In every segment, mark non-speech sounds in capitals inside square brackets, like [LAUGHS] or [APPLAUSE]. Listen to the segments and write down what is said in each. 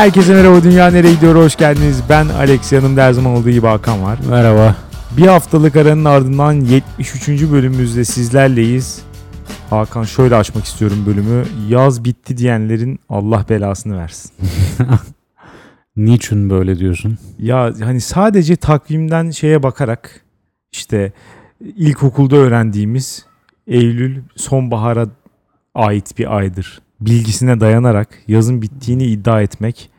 Herkese merhaba Dünya Nereye Gidiyor hoş geldiniz. Ben Alex yanımda her zaman olduğu gibi Hakan var. Merhaba. Bir haftalık aranın ardından 73. bölümümüzde sizlerleyiz. Hakan şöyle açmak istiyorum bölümü. Yaz bitti diyenlerin Allah belasını versin. [LAUGHS] Niçin böyle diyorsun? Ya hani sadece takvimden şeye bakarak işte ilkokulda öğrendiğimiz Eylül sonbahara ait bir aydır. Bilgisine dayanarak yazın bittiğini iddia etmek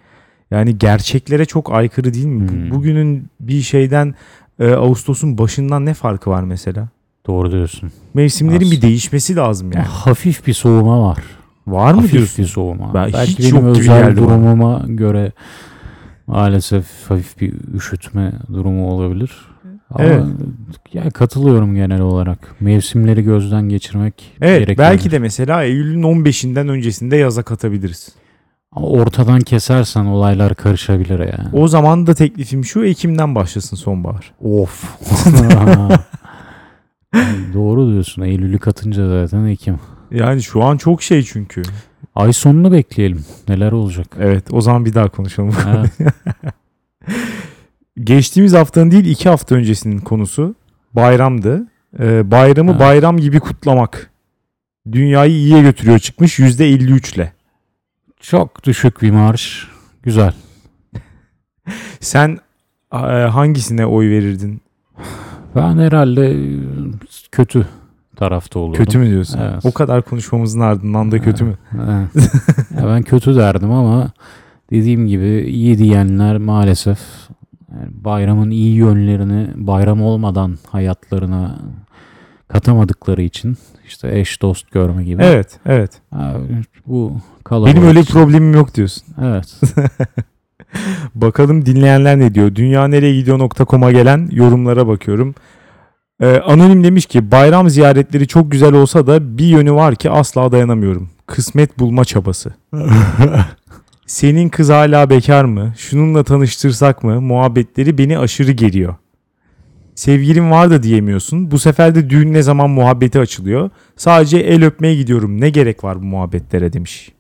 yani gerçeklere çok aykırı değil mi? Hmm. Bugünün bir şeyden e, Ağustos'un başından ne farkı var mesela? Doğru diyorsun. Mevsimlerin bir Aslında. değişmesi lazım yani. Hafif bir soğuma var. Var mı Hafif diyorsun? bir soğuma. Ben Belki hiç benim yok özel geldi bana. durumuma göre maalesef hafif bir üşütme durumu olabilir. Ama Evet. ya katılıyorum genel olarak. Mevsimleri gözden geçirmek Evet gerekiyor. belki de mesela Eylül'ün 15'inden öncesinde yaza katabiliriz. Ama ortadan kesersen olaylar karışabilir yani. O zaman da teklifim şu Ekim'den başlasın sonbahar. Of. [LAUGHS] Doğru diyorsun. Eylül'ü katınca zaten Ekim. Yani şu an çok şey çünkü. Ay sonunu bekleyelim. Neler olacak? Evet o zaman bir daha konuşalım. Evet. [LAUGHS] Geçtiğimiz haftanın değil iki hafta öncesinin konusu bayramdı. Ee, bayramı Evet. bayram gibi kutlamak. Dünyayı iyiye götürüyor çıkmış %53 ile. Çok düşük bir marş. Güzel. [LAUGHS] Sen e, hangisine oy verirdin? Ben herhalde e, kötü tarafta olurdum. Kötü mü diyorsun? Evet. O kadar konuşmamızın ardından da kötü mü? Evet. Ya ben kötü derdim ama dediğim gibi iyi diyenler maalesef yani bayramın iyi yönlerini bayram olmadan hayatlarına katamadıkları için işte eş dost görme gibi. Evet, evet. Ha, bu kalabalık. Benim öyle bir problemim yok diyorsun. Evet. [LAUGHS] Bakalım dinleyenler ne diyor? Dünyanereyegidiyor.com'a gelen yorumlara bakıyorum. Ee, Anonim demiş ki bayram ziyaretleri çok güzel olsa da bir yönü var ki asla dayanamıyorum. Kısmet bulma çabası. [LAUGHS] Senin kız hala bekar mı? Şununla tanıştırsak mı? Muhabbetleri beni aşırı geriyor. Sevgilim var da diyemiyorsun. Bu sefer de düğün ne zaman muhabbeti açılıyor. Sadece el öpmeye gidiyorum. Ne gerek var bu muhabbetlere demiş.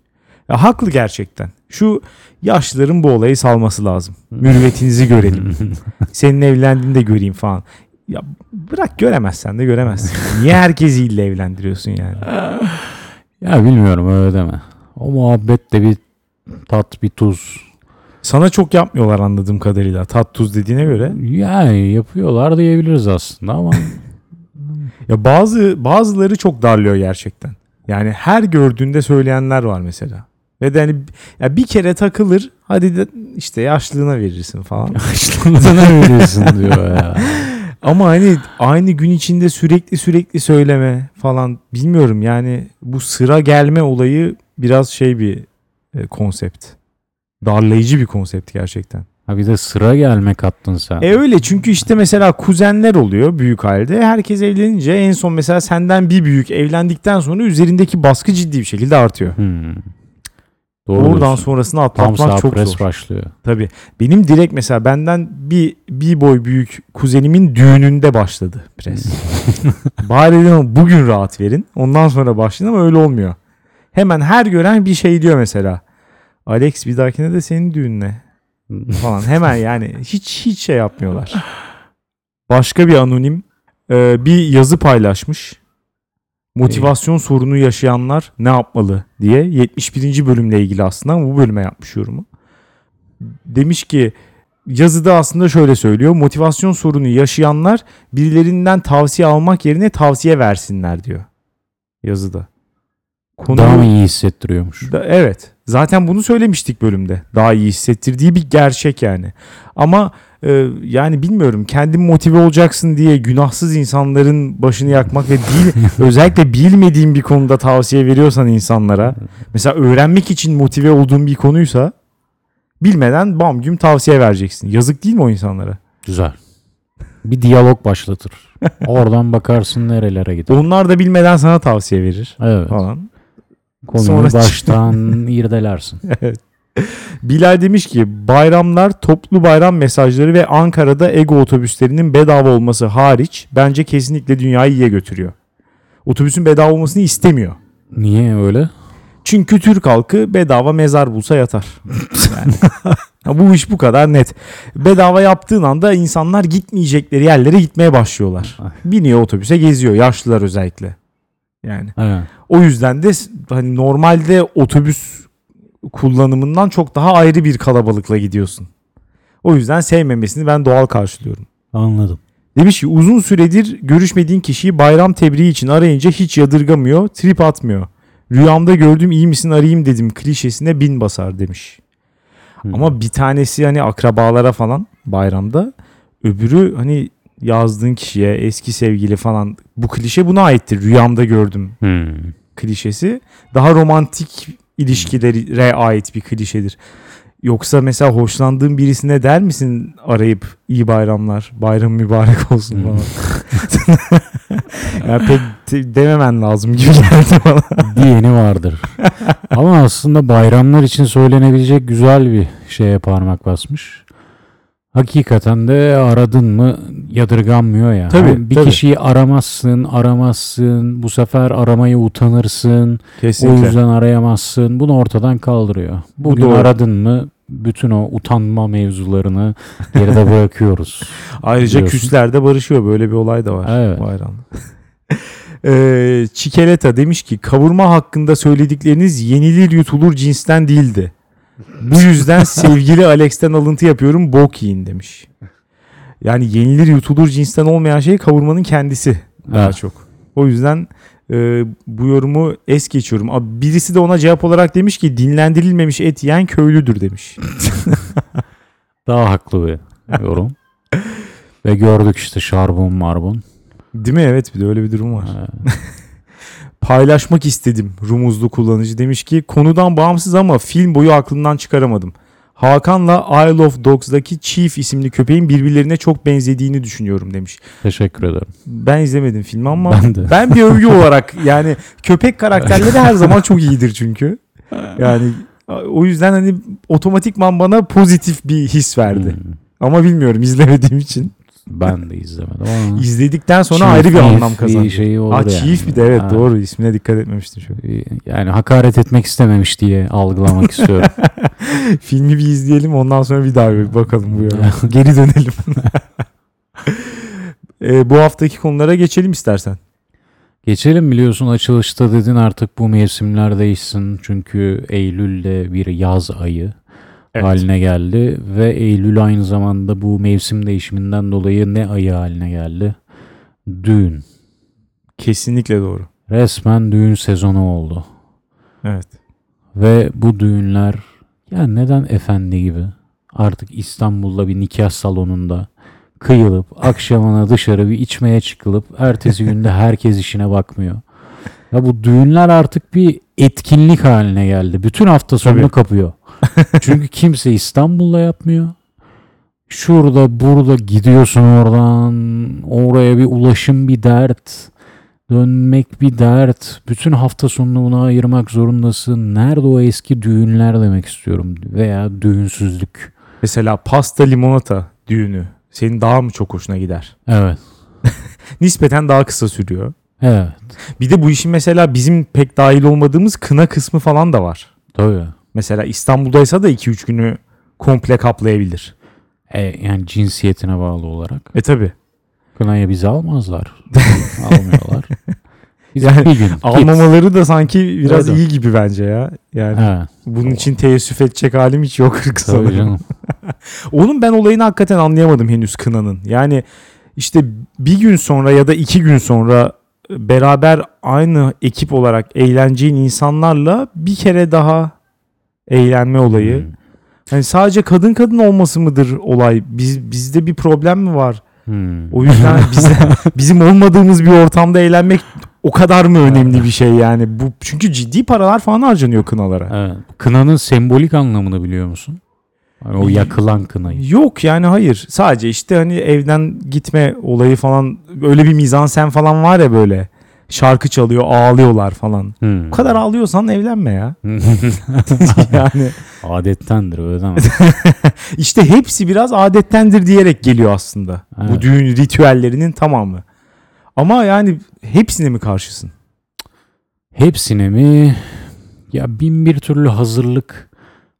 Ya haklı gerçekten. Şu yaşlıların bu olayı salması lazım. Mürüvvetinizi görelim. [LAUGHS] Senin evlendiğini de göreyim falan. Ya bırak göremezsen de göremezsin. Niye herkesi ille evlendiriyorsun yani? ya bilmiyorum öyle deme. O muhabbet de bir tat bir tuz. Sana çok yapmıyorlar anladığım kadarıyla. Tat tuz dediğine göre. Yani yapıyorlar diyebiliriz aslında ama [LAUGHS] Ya bazı bazıları çok darlıyor gerçekten. Yani her gördüğünde söyleyenler var mesela. Ve de hani ya bir kere takılır hadi de işte yaşlılığına verirsin falan. [LAUGHS] yaşlandığına veriyorsun diyor ya. [LAUGHS] Ama hani aynı gün içinde sürekli sürekli söyleme falan bilmiyorum yani bu sıra gelme olayı biraz şey bir e, konsept. Darlayıcı bir konsept gerçekten. Ha bir de sıra gelmek attın sen. E öyle çünkü işte mesela kuzenler oluyor büyük halde. Herkes evlenince en son mesela senden bir büyük evlendikten sonra üzerindeki baskı ciddi bir şekilde artıyor. Hmm. Doğru Oradan diyorsun. sonrasını Tam atlatmak sağ çok zor. başlıyor. Tabii. Benim direkt mesela benden bir bir boy büyük kuzenimin düğününde başladı pres. [LAUGHS] Bari dedim bugün rahat verin. Ondan sonra başlayın ama öyle olmuyor. Hemen her gören bir şey diyor mesela. Alex bir dahakine de senin düğününe falan. Hemen [LAUGHS] yani hiç hiç şey yapmıyorlar. Başka bir anonim e, bir yazı paylaşmış. Motivasyon sorunu yaşayanlar ne yapmalı diye 71. bölümle ilgili aslında ama bu bölüme yapmış yorumu. Demiş ki yazıda aslında şöyle söylüyor. Motivasyon sorunu yaşayanlar birilerinden tavsiye almak yerine tavsiye versinler diyor yazıda. Konu Daha mı iyi hissettiriyormuş? da- evet. Zaten bunu söylemiştik bölümde. Daha iyi hissettirdiği bir gerçek yani. Ama e, yani bilmiyorum kendin motive olacaksın diye günahsız insanların başını yakmak ve bil, [LAUGHS] özellikle bilmediğin bir konuda tavsiye veriyorsan insanlara mesela öğrenmek için motive olduğun bir konuysa bilmeden bam güm tavsiye vereceksin. Yazık değil mi o insanlara? Güzel. Bir diyalog başlatır. [LAUGHS] Oradan bakarsın nerelere gider. Onlar da bilmeden sana tavsiye verir Evet. falan. Konuyu Sonra- baştan [LAUGHS] irdelersin. Bilal demiş ki bayramlar, toplu bayram mesajları ve Ankara'da Ego otobüslerinin bedava olması hariç bence kesinlikle dünyayı iyiye götürüyor. Otobüsün bedava olmasını istemiyor. Niye öyle? Çünkü Türk halkı bedava mezar bulsa yatar. Yani. [LAUGHS] Ya bu iş bu kadar net. Bedava yaptığın anda insanlar gitmeyecekleri yerlere gitmeye başlıyorlar. Biniyor otobüse geziyor. Yaşlılar özellikle. Yani. Evet. O yüzden de hani normalde otobüs kullanımından çok daha ayrı bir kalabalıkla gidiyorsun. O yüzden sevmemesini ben doğal karşılıyorum. Anladım. Demiş ki uzun süredir görüşmediğin kişiyi bayram tebriği için arayınca hiç yadırgamıyor, trip atmıyor. Rüyamda gördüm iyi misin arayayım dedim klişesine bin basar demiş. Hmm. Ama bir tanesi hani akrabalara falan bayramda öbürü hani yazdığın kişiye eski sevgili falan bu klişe buna aittir. Rüyamda gördüm Hmm. klişesi daha romantik ilişkilere ait bir klişedir. Yoksa mesela hoşlandığın birisine der misin arayıp iyi bayramlar, bayram mübarek olsun Hmm. falan. [LAUGHS] yani pek de- dememen lazım gibi geldi bana. [LAUGHS] Diyeni vardır. [LAUGHS] Ama aslında bayramlar için söylenebilecek güzel bir şeye parmak basmış. Hakikaten de aradın mı yadırganmıyor ya. Tabii, Hani bir tabii. kişiyi aramazsın, aramazsın. Bu sefer aramaya utanırsın. O Kesinlikle. yüzden arayamazsın. Bunu ortadan kaldırıyor. Bugün doğru. aradın mı bütün o utanma mevzularını geride bırakıyoruz. [LAUGHS] Ayrıca Biliyorsun. küsler de barışıyor. Böyle bir olay da var Evet. bayramda. [LAUGHS] Ee, Çikeleta demiş ki kavurma hakkında söyledikleriniz yenilir yutulur cinsten değildi. Bu yüzden sevgili Alex'ten alıntı yapıyorum bok yiyin demiş. Yani yenilir yutulur cinsten olmayan şey kavurmanın kendisi daha Evet. çok. O yüzden e, bu yorumu es geçiyorum. Abi birisi de ona cevap olarak demiş ki dinlendirilmemiş et yiyen köylüdür demiş. [LAUGHS] Daha haklı bir yorum. Ve gördük işte şarbon marbon. Değil mi? Evet bir de öyle bir durum var. [LAUGHS] Paylaşmak istedim rumuzlu kullanıcı demiş ki konudan bağımsız ama film boyu aklımdan çıkaramadım. Hakan'la Isle of Dogs'daki Chief isimli köpeğin birbirlerine çok benzediğini düşünüyorum demiş. teşekkür ederim. Ben izlemedim filmi ama Ben de. ben bir övgü [LAUGHS] olarak yani köpek karakterleri her zaman çok iyidir çünkü. Yani o yüzden hani otomatikman bana pozitif bir his verdi. Hmm, Ama bilmiyorum izlemediğim için. Ben de [LAUGHS] izlemedim ama. İzledikten sonra Chief ayrı bir anlam kazandı. şeyi olur Aa, yani. Chief bir de evet Ha. doğru ismine dikkat etmemiştim çok. Yani hakaret etmek istememiş diye algılamak [LAUGHS] istiyorum. Filmi bir izleyelim ondan sonra bir daha bir bakalım bu yoruma. [LAUGHS] Geri dönelim. Ee, bu haftaki konulara geçelim istersen. Geçelim biliyorsun açılışta dedin artık bu mevsimler değişsin. Çünkü Eylül'de bir yaz ayı haline geldi. Ve Eylül aynı zamanda bu mevsim değişiminden dolayı ne ayı haline geldi? Düğün. Kesinlikle doğru. Resmen düğün sezonu oldu. Evet. Ve bu düğünler ya neden efendi gibi artık İstanbul'da bir nikah salonunda kıyılıp akşamına dışarı bir içmeye çıkılıp ertesi [LAUGHS] günde herkes işine bakmıyor. Ya bu düğünler artık bir etkinlik haline geldi. Bütün hafta sonunu Tabii. kapıyor. [LAUGHS] Çünkü kimse İstanbul'da yapmıyor. Şurada burada gidiyorsun oradan oraya bir ulaşım bir dert. Dönmek bir dert. Bütün hafta sonunu buna ayırmak zorundasın. Nerede o eski düğünler demek istiyorum. Veya düğünsüzlük. Mesela pasta limonata düğünü senin daha mı çok hoşuna gider? Evet. [LAUGHS] Nispeten daha kısa sürüyor. Evet. Bir de bu işin mesela bizim pek dahil olmadığımız kına kısmı falan da var. Tabii. Mesela İstanbul'daysa da 2-3 günü komple kaplayabilir. E, yani cinsiyetine bağlı olarak. E tabi. Kınaya bizi almazlar. [LAUGHS] Almıyorlar. Biz Yani bir gün. git. Almamaları da sanki biraz Öyle. iyi gibi bence ya. Yani Evet. bunun için teessüf edecek halim hiç yok sanırım. [LAUGHS] Onun ben olayını hakikaten anlayamadım henüz kınanın. Yani işte bir gün sonra ya da iki gün sonra beraber aynı ekip olarak eğleneceğin insanlarla bir kere daha eğlenme olayı. Hmm. Hani sadece kadın kadın olması mıdır olay? Biz bizde bir problem mi var? Hmm. O yüzden [LAUGHS] bize, bizim olmadığımız bir ortamda eğlenmek o kadar mı önemli bir şey yani? Bu çünkü ciddi paralar falan harcanıyor kınalara. Evet. Kınanın sembolik anlamını biliyor musun? Hani o yakılan kınayı. Yok yani hayır. Sadece işte hani evden gitme olayı falan öyle bir mizansen falan var ya böyle. Şarkı çalıyor, ağlıyorlar falan. Hmm. Bu kadar ağlıyorsan evlenme ya. [LAUGHS] yani Adettendir öyle deme. [LAUGHS] işte hepsi biraz adettendir diyerek geliyor aslında. Bu Evet. düğün ritüellerinin tamamı. Ama yani hepsine mi karşısın? Hepsine mi? Ya bin bir türlü hazırlık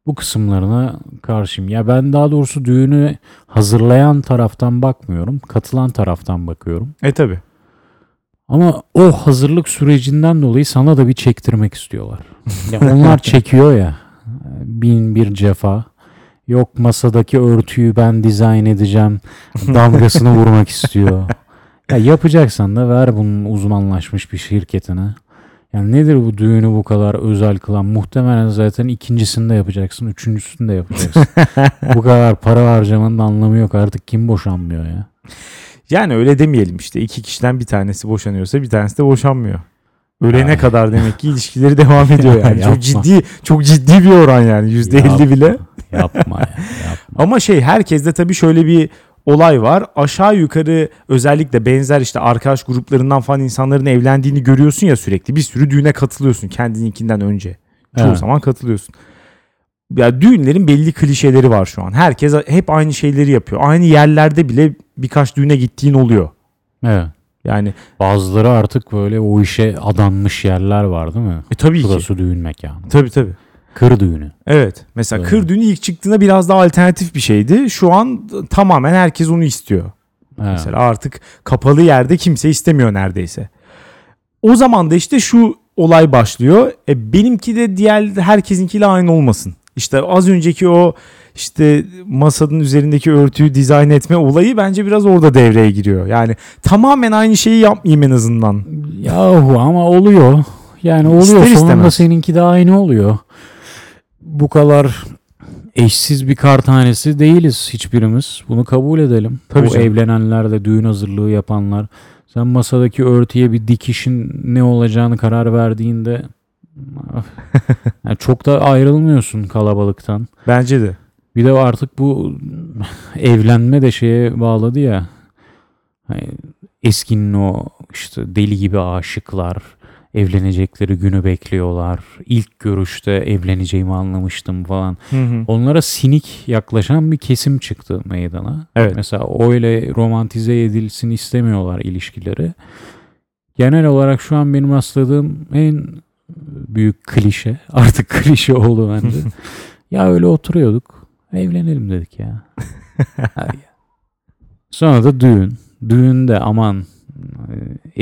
bu kısımlarına karşıyım. Ya ben daha doğrusu düğünü hazırlayan taraftan bakmıyorum. Katılan taraftan bakıyorum. E tabi. Ama o hazırlık sürecinden dolayı sana da bir çektirmek istiyorlar. Ya onlar [LAUGHS] çekiyor ya. Bin bir cefa. Yok masadaki örtüyü ben dizayn edeceğim. Damgasını vurmak istiyor. [LAUGHS] Ya yapacaksan da ver bunun uzmanlaşmış bir şirketine. Yani nedir bu düğünü bu kadar özel kılan? Muhtemelen zaten ikincisini de yapacaksın, üçüncüsünü de yapacaksın. [LAUGHS] bu kadar para harcamanın anlamı yok. Artık kim boşanmıyor ya? Yani öyle demeyelim işte. iki kişiden bir tanesi boşanıyorsa bir tanesi de boşanmıyor. Ölene kadar demek ki ilişkileri devam ediyor yani. [LAUGHS] Yapma. çok ciddi çok ciddi bir oran yani yüzde elli bile. Yapma ya. Yapma. Ama şey herkeste tabii şöyle bir olay var. Aşağı yukarı özellikle benzer işte arkadaş gruplarından falan insanların evlendiğini görüyorsun ya sürekli. Bir sürü düğüne katılıyorsun kendininkinden önce. Çoğu Evet. zaman katılıyorsun. Ya düğünlerin belli klişeleri var şu an. Herkes hep aynı şeyleri yapıyor. Aynı yerlerde bile birkaç düğüne gittiğin oluyor. Evet. Yani Bazıları artık böyle o işe adanmış yerler var değil mi? e, tabii ki. Burası düğün mekanı. Tabii tabii. Kır düğünü. Evet. Mesela Evet. kır düğünü ilk çıktığında biraz daha alternatif bir şeydi. Şu an tamamen herkes onu istiyor. Evet. Mesela artık kapalı yerde kimse istemiyor neredeyse. O zaman da işte şu olay başlıyor. E, benimki de diğer herkesinkiyle aynı olmasın. İşte az önceki o işte masanın üzerindeki örtüyü dizayn etme olayı bence biraz orada devreye giriyor. Yani tamamen aynı şeyi yapmayayım en azından. Yahu ama oluyor. Yani oluyor. İster Sonunda istemez. seninki de aynı oluyor. Bu kadar eşsiz bir kar tanesi değiliz hiçbirimiz. Bunu kabul edelim. Tabii Bu canım. evlenenler de düğün hazırlığı yapanlar. Sen masadaki örtüye bir dikişin ne olacağını karar verdiğinde [LAUGHS] yani çok da ayrılmıyorsun kalabalıktan. Bence de. Bir de artık bu evlenme de şeye bağladı ya. Hani eskinin o işte deli gibi aşıklar evlenecekleri günü bekliyorlar. İlk görüşte evleneceğimi anlamıştım falan. Hı hı. Onlara sinik yaklaşan bir kesim çıktı meydana. Evet. Mesela öyle romantize edilsin istemiyorlar ilişkileri. Genel olarak şu an benim rastladığım en büyük klişe. [LAUGHS] Artık klişe oldu bence. [LAUGHS] ya öyle oturuyorduk. Evlenelim dedik ya. [LAUGHS] Sonra da düğün. Düğünde aman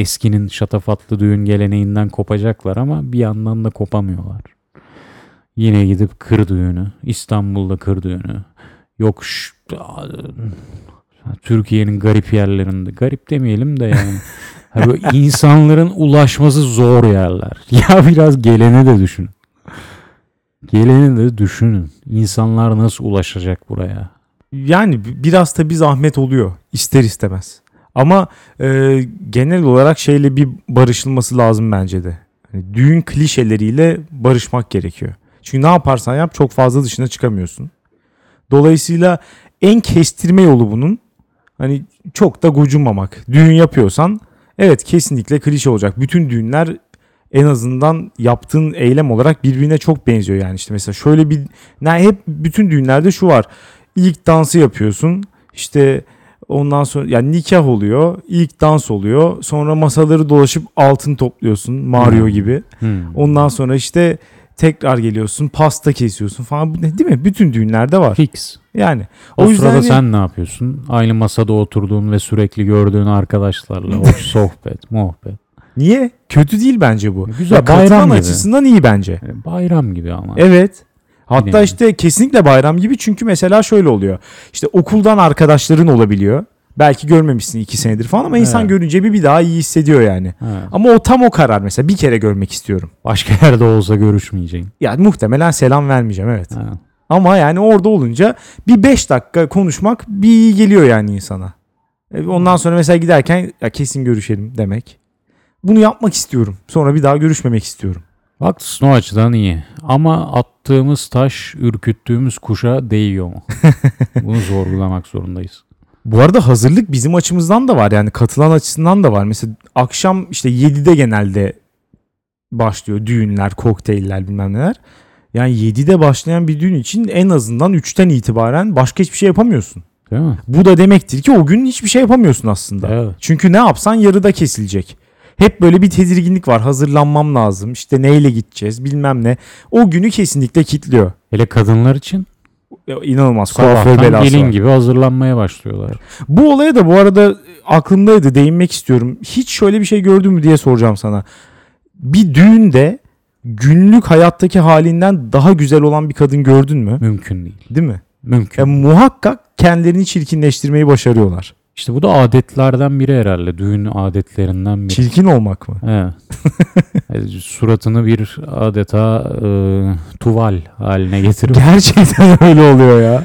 eskinin şatafatlı düğün geleneğinden kopacaklar ama bir yandan da kopamıyorlar. Yine gidip kır düğünü. İstanbul'da kır düğünü. Yok ş- a- Türkiye'nin garip yerlerinde. Garip demeyelim de yani. Ha böyle [LAUGHS] insanların ulaşması zor yerler. [LAUGHS] Ya biraz geleni de düşünün. Geleni de düşünün. İnsanlar nasıl ulaşacak buraya? Yani bi- biraz da bir zahmet oluyor ister istemez. Ama e, genel olarak şeyle bir barışılması lazım bence de. Hani düğün klişeleriyle barışmak gerekiyor. Çünkü ne yaparsan yap çok fazla dışına çıkamıyorsun. Dolayısıyla en kestirme yolu bunun hani çok da gocunmamak. Düğün yapıyorsan evet kesinlikle klişe olacak. Bütün düğünler en azından yaptığın eylem olarak birbirine çok benziyor yani işte mesela şöyle bir ne hep bütün düğünlerde şu var. İlk dansı yapıyorsun. İşte ondan sonra yani nikah oluyor. ilk dans oluyor. Sonra masaları dolaşıp altın topluyorsun Mario Hmm. gibi. Hmm. Ondan sonra işte tekrar geliyorsun, pasta kesiyorsun falan. Değil mi? Bütün düğünlerde var. Fix. Yani O, o yüzden sırada hani- sen ne yapıyorsun? Aynı masada oturduğun ve sürekli gördüğün arkadaşlarla hoş [LAUGHS] sohbet, muhabbet. niye? Kötü değil bence bu. Güzel, Ya bayram gibi. açısından iyi bence. Yani bayram gibi ama. Evet. Hatta Yani. işte kesinlikle bayram gibi çünkü mesela şöyle oluyor. İşte okuldan arkadaşların olabiliyor. Belki görmemişsin iki senedir falan ama insan Evet. görünce bir, bir daha iyi hissediyor yani. Ha. Ama o tam o karar mesela bir kere görmek istiyorum. Başka yerde olsa görüşmeyeceğin. Yani muhtemelen selam vermeyeceğim evet. Ha. Ama yani orada olunca bir 5 dakika konuşmak bir iyi geliyor yani insana. E, Ondan sonra mesela giderken ya kesin görüşelim demek. Bunu yapmak istiyorum. Sonra bir daha görüşmemek istiyorum. Haklısın o açıdan iyi. Ama attığımız taş ürküttüğümüz kuşa değiyor mu? [LAUGHS] Bunu sorgulamak zorundayız. Bu arada hazırlık bizim açımızdan da var. Yani katılan açısından da var. Mesela akşam işte 7'de genelde başlıyor düğünler, kokteyller bilmem neler. Yani 7'de başlayan bir düğün için en azından 3'ten itibaren başka hiçbir şey yapamıyorsun. Değil mi? Bu da demektir ki o gün hiçbir şey yapamıyorsun aslında. Evet. Çünkü ne yapsan yarıda kesilecek. Hep böyle bir tedirginlik var. Hazırlanmam lazım. İşte neyle gideceğiz bilmem ne. O günü kesinlikle kitliyor. Hele kadınlar için İnanılmaz kuaför belası gelin var. gibi hazırlanmaya başlıyorlar. Bu olaya da bu arada aklımdaydı değinmek istiyorum. Hiç şöyle bir şey gördün mü diye soracağım sana. Bir düğünde günlük hayattaki halinden daha güzel olan bir kadın gördün mü? Mümkün değil. Değil mi? Mümkün. Ya muhakkak kendilerini çirkinleştirmeyi başarıyorlar. İşte bu da adetlerden biri herhalde. Düğün adetlerinden biri. Çirkin olmak mı? Evet. [LAUGHS] Yani Suratını bir adeta e, tuval haline getirip Gerçekten [LAUGHS] öyle oluyor ya.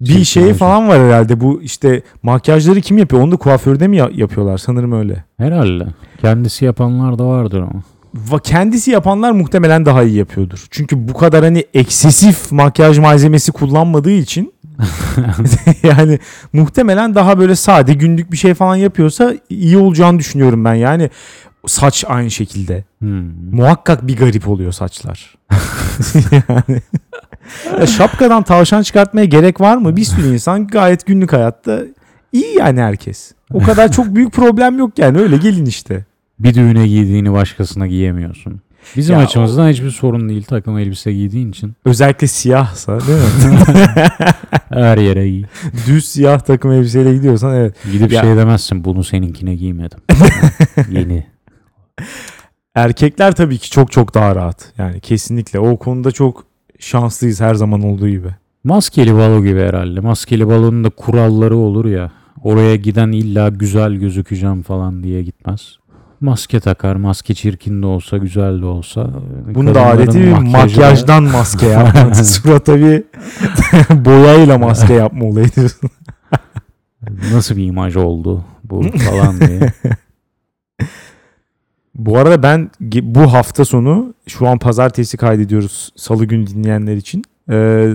Bir Çirkin şey olacak. falan var herhalde bu işte makyajları kim yapıyor? Onu da kuaförde mi ya- yapıyorlar? Sanırım öyle. herhalde. Kendisi yapanlar da vardır ama. Va- Kendisi yapanlar muhtemelen daha iyi yapıyordur. Çünkü bu kadar hani eksesif makyaj malzemesi kullanmadığı için [LAUGHS] yani muhtemelen daha böyle sade günlük bir şey falan yapıyorsa iyi olacağını düşünüyorum ben. Yani saç aynı şekilde. Hmm. Muhakkak bir garip oluyor saçlar. [LAUGHS] yani ya şapkadan tavşan çıkartmaya gerek var mı? Bir sürü insan gayet günlük hayatta iyi yani herkes. O kadar çok büyük problem yok yani öyle gelin işte. Bir düğüne giydiğini başkasına giyemiyorsun. Bizim Ya açımızdan hiçbir sorun değil takım elbise giydiğin için. Özellikle siyahsa değil mi? [LAUGHS] Her yere giy. Düz siyah takım elbiseyle gidiyorsan evet. Gidip Ya- şey demezsin bunu seninkine giymedim. [LAUGHS] Yeni. Erkekler tabii ki çok çok daha rahat. Yani kesinlikle o konuda çok şanslıyız her zaman olduğu gibi. Maskeli balo gibi herhalde. Maskeli balonun da kuralları olur ya. Oraya giden illa güzel gözükeceğim falan diye gitmez. Maske takar. Maske çirkin de olsa güzel de olsa. Bunu da adeti bir makyajdan maske yapma. [LAUGHS] Surata bir [LAUGHS] boyayla maske yapma olayı diyorsun. [LAUGHS] Nasıl bir imaj oldu bu falan diye. Bu arada ben bu hafta sonu şu an pazartesi kaydediyoruz salı günü dinleyenler için. Ee,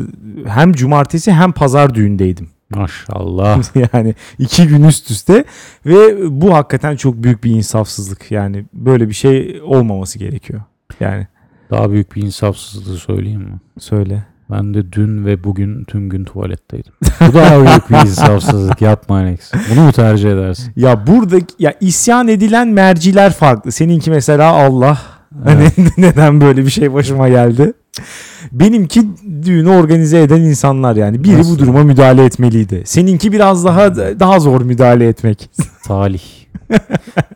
hem cumartesi hem pazar düğündeydim. Maşallah. [LAUGHS] yani iki gün üst üste ve bu hakikaten çok büyük bir insafsızlık. Yani böyle bir şey olmaması gerekiyor. Yani Daha büyük bir insafsızlığı söyleyeyim mi? söyle. Ben de dün ve bugün tüm gün tuvaletteydim. Bu daha büyük bir insafsızlık. Yapma Alex. Bunu mu tercih edersin? Ya burada ya isyan edilen merciler farklı. Seninki mesela Allah. Hani [LAUGHS] neden böyle bir şey başıma geldi? Benimki düğünü organize eden insanlar yani. Biri Nasıl? bu duruma müdahale etmeliydi. Seninki biraz daha daha zor müdahale etmek. [LAUGHS] Talih.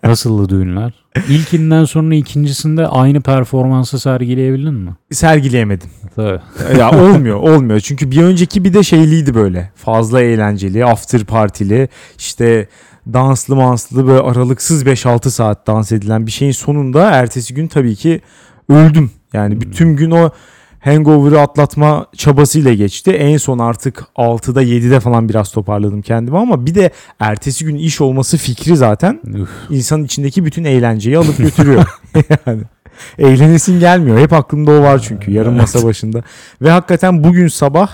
Nasıldı düğünler? İlkinden sonra ikincisinde aynı performansı sergileyebildin mi? Sergileyemedim. Tabii. ya olmuyor, olmuyor. Çünkü bir önceki bir de şeyliydi böyle. Fazla eğlenceli, after partili, işte danslı manslı böyle aralıksız 5-6 saat dans edilen bir şeyin sonunda ertesi gün tabii ki öldüm. Yani Hmm. bütün gün o hangover'ı atlatma çabasıyla geçti. En son artık 6'da 7'de falan biraz toparladım kendimi ama bir de ertesi gün iş olması fikri zaten Üf. insanın içindeki bütün eğlenceyi alıp götürüyor. [LAUGHS] yani eğlenesin gelmiyor. Hep aklımda o var çünkü yarın masa başında. Ve hakikaten bugün sabah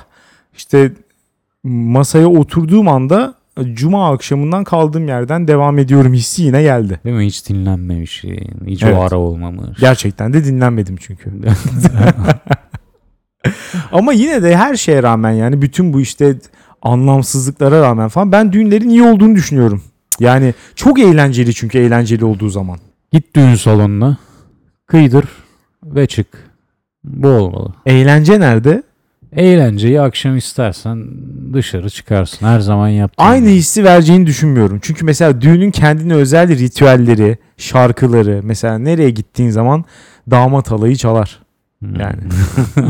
işte masaya oturduğum anda cuma akşamından kaldığım yerden devam ediyorum hissi yine geldi. Değil mi? Hiç dinlenmemiş. Hiç Evet. o ara olmamış. Gerçekten de dinlenmedim çünkü. [LAUGHS] Ama yine de her şeye rağmen yani bütün bu işte anlamsızlıklara rağmen falan ben düğünlerin iyi olduğunu düşünüyorum. Yani çok eğlenceli çünkü eğlenceli olduğu zaman. Git düğün salonuna. Kıydır ve çık. Bu olmalı. Eğlence nerede? Eğlenceyi akşam istersen dışarı çıkarsın. Her zaman yaptığın Aynı gibi. hissi vereceğini düşünmüyorum. Çünkü mesela düğünün kendine özel ritüelleri, şarkıları mesela nereye gittiğin zaman damat alayı çalar. Hmm. Yani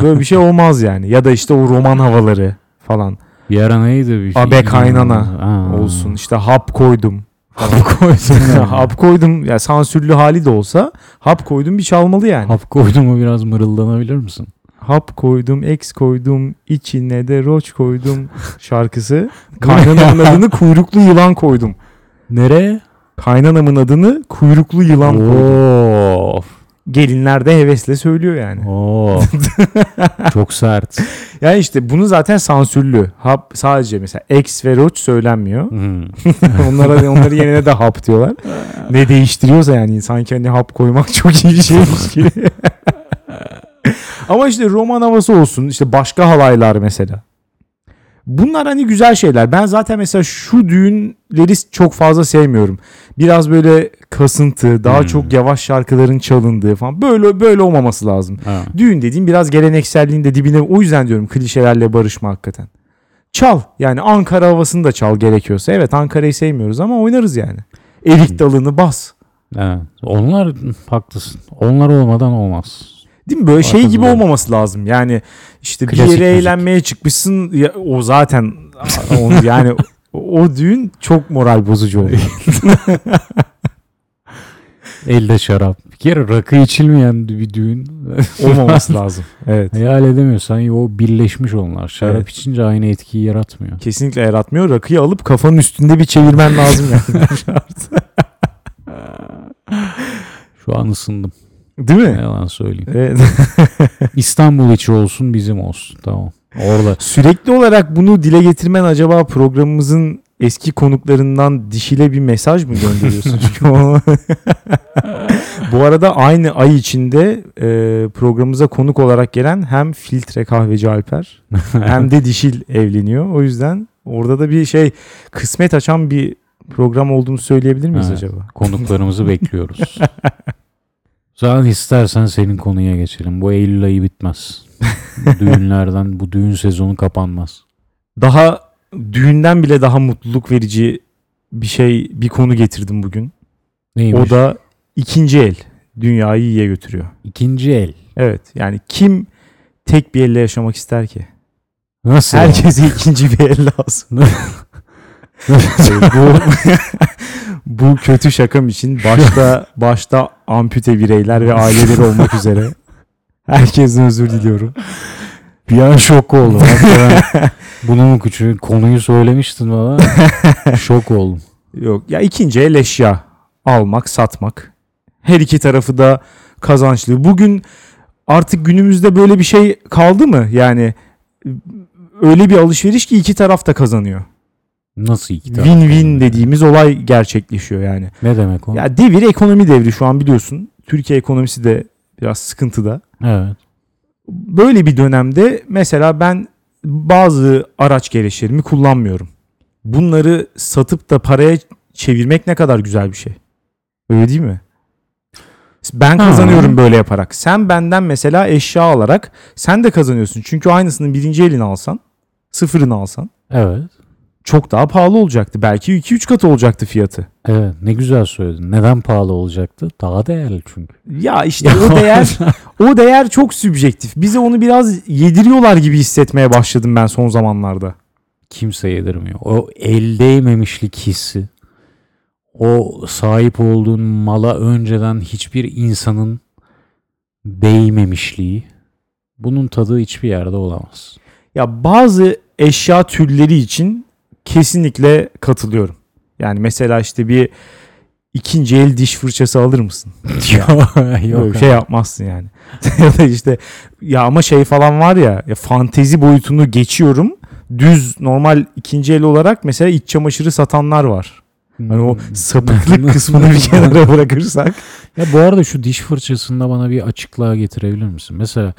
böyle bir şey olmaz yani. Ya da işte o roman havaları falan ara neydi bir Abe film? kaynana Aa. olsun. İşte hap koydum. Hap koydum. [LAUGHS] hap koydum. Ya sansürlü hali de olsa hap koydum bir çalmalı yani. Hap, koydum mu biraz mırıldanabilir misin? Koydum, ex koydum, içine de roç koydum [LAUGHS] şarkısı. Kaynanamın adını kuyruklu yılan koydum. Nereye? Kaynanamın adını kuyruklu yılan koydum. Gelinler de hevesle söylüyor yani. Of. [LAUGHS] Çok sert. Yani işte bunu zaten sansürlü. Hap sadece mesela ex ve roç söylenmiyor. Hmm. [LAUGHS] Onlara onları yerine de hap diyorlar. ne değiştiriyorsa yani sanki hani hap koymak çok iyi bir şeymiş gibi. Ama işte roman havası olsun. işte başka halaylar mesela. Bunlar hani güzel şeyler. Ben zaten mesela şu düğünleri çok fazla sevmiyorum. Biraz böyle kasıntı, daha Hmm. çok yavaş şarkıların çalındığı falan. Böyle böyle olmaması lazım. Ha. Düğün dediğim biraz gelenekselliğin de dibine o yüzden diyorum klişelerle barışma hakikaten. Çal yani Ankara havasını da çal gerekiyorsa. Evet Ankara'yı sevmiyoruz ama oynarız yani. Erik dalını bas. Evet. Onlar haklısın. Onlar olmadan olmaz. Değil mi? Böyle şey gibi olmaması lazım. Yani işte bir Klasik yere müzik. eğlenmeye çıkmışsın. Ya, o zaten o, [LAUGHS] yani o, o düğün çok moral bozucu oluyor. [LAUGHS] Elde şarap. Bir kere rakı içilmeyen bir düğün. [LAUGHS] Olmaması lazım. Evet. Hayal edemiyorsan o birleşmiş onlar. Şarap Evet. içince aynı etkiyi yaratmıyor. Kesinlikle yaratmıyor. Rakıyı alıp kafanın üstünde bir çevirmen lazım yani. Şu an ısındım. Değil Ne mi? yalan söyleyeyim. Evet. [LAUGHS] İstanbul içi olsun bizim olsun. Tamam. Orada. Sürekli olarak bunu dile getirmen acaba programımızın eski konuklarından dişile bir mesaj mı gönderiyorsun? [LAUGHS] Çünkü o- [LAUGHS] Bu arada aynı ay içinde e, programımıza konuk olarak gelen hem filtre kahveci Alper hem de dişil evleniyor. O yüzden orada da bir şey kısmet açan bir program olduğunu söyleyebilir miyiz Evet. acaba? Konuklarımızı bekliyoruz. Zaten istersen senin konuya geçelim. Bu Eylül ayı bitmez. [LAUGHS] Düğünlerden bu düğün sezonu kapanmaz. Daha düğünden bile daha mutluluk verici bir şey bir konu getirdim bugün. Neymiş? O da ikinci el dünyayı iyiye götürüyor. İkinci el. Evet yani kim tek bir elle yaşamak ister ki? Nasıl? yani? Herkese ikinci bir el lazım. Şey, [LAUGHS] bu [LAUGHS] bu kötü şakam için başta başta ampute bireyler ve aileleri olmak üzere herkesten özür diliyorum. Bir an şok oldum. Hakikaten Bunu mu küçük konuyu söylemiştin bana. şok oldum. Yok ya ikinci el eşya almak, satmak. Her iki tarafı da kazançlı. Bugün artık günümüzde böyle bir şey kaldı mı? Yani öyle bir alışveriş ki iki taraf da kazanıyor. Nasıl iki taraf? Win-win dediğimiz olay gerçekleşiyor yani. Ne demek o? Ya devir ekonomi devri şu an biliyorsun. Türkiye ekonomisi de biraz sıkıntıda. Evet. Böyle bir dönemde mesela ben bazı araç gereçlerimi kullanmıyorum. Bunları satıp da paraya çevirmek ne kadar güzel bir şey. Öyle değil mi? Ben Ha. kazanıyorum böyle yaparak. Sen benden mesela eşya alarak sen de kazanıyorsun. Çünkü aynısının birinci elini alsan, sıfırını alsan Evet. Çok daha pahalı olacaktı. Belki 2-3 katı olacaktı fiyatı. Evet. Ne güzel söyledin. Neden pahalı olacaktı? Daha değerli çünkü. Ya işte o [LAUGHS] değer o değer çok sübjektif. Bize onu biraz yediriyorlar gibi hissetmeye başladım ben son zamanlarda. Kimse yedirmiyor. O el değmemişlik hissi. O sahip olduğun mala önceden hiçbir insanın değmemişliği. Bunun tadı hiçbir yerde olamaz. Ya bazı eşya türleri için kesinlikle katılıyorum. Yani mesela işte bir ikinci el diş fırçası alır mısın? [LAUGHS] Böyle Yok. bir şey yapmazsın yani. [LAUGHS] ya da işte ya ama şey falan var ya, ya fantezi boyutunu geçiyorum. Düz normal ikinci el olarak mesela iç çamaşırı satanlar var. Hani o sapıklık [LAUGHS] kısmını bir kenara bırakırsak. Ya bu arada şu diş fırçasında bana bir açıklığa getirebilir misin? Mesela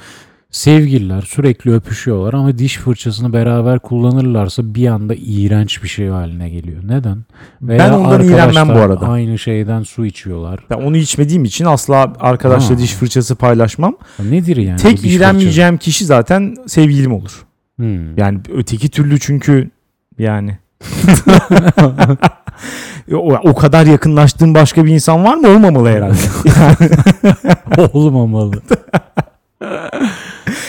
sevgililer sürekli öpüşüyorlar ama diş fırçasını beraber kullanırlarsa bir anda iğrenç bir şey haline geliyor. Neden? Veya ben ondan iğrenmem bu arada. Aynı şeyden su içiyorlar. Ben onu içmediğim için asla arkadaşla Ha. diş fırçası paylaşmam. Nedir yani? Tek iğrenmeyeceğim kişi zaten sevgilim olur. fırçası? Hmm. Yani öteki türlü çünkü yani [LAUGHS] o, o kadar yakınlaştığım başka bir insan var mı? Olmamalı herhalde. [LAUGHS] Olmamalı. [LAUGHS]